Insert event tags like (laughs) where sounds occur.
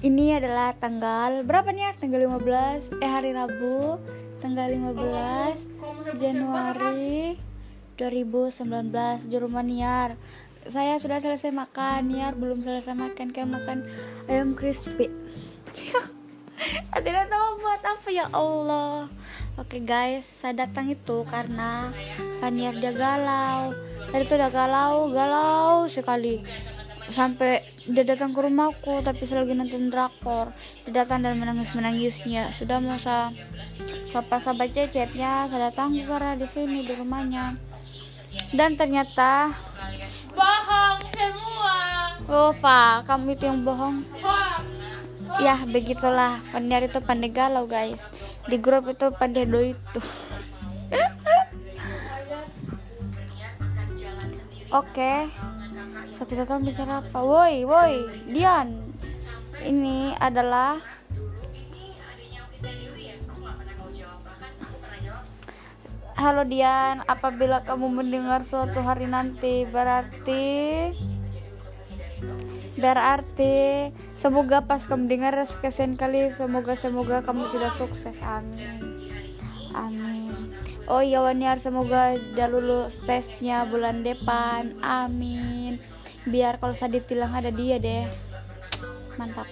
adalah tanggal berapa nih? Tanggal 15 eh hari Rabu tanggal 15 Januari 2019 di rumah Niar. Saya sudah selesai makan, Niar belum selesai makan kayak makan ayam crispy. (laughs) saya tidak tahu buat apa ya Allah. Oke guys, saya datang itu karena Niar dia galau. Tadi tuh udah galau, galau sekali sampai dia datang ke rumahku tapi selagi nonton drakor. Dia datang dan menangis menangisnya sudah mau saya sapa sapa cecetnya saya datang karena di sini di rumahnya. Dan ternyata bohong semua. Oh pak kamu itu yang bohong? Ya begitulah. Faniar itu pandai galau guys. Di grup itu pandai do itu oke. saya tidak tahu bicara apa? Woi woi Dian. Ini adalah Halo Dian, apabila kamu mendengar suatu hari nanti berarti berarti semoga pas kamu dengar kesekian kali semoga semoga kamu sudah sukses. Amin. Amin oh iya Waniar semoga hmm. udah lulus tesnya bulan depan. Amin. Biar kalau sadit tilang ada dia deh. Mantap.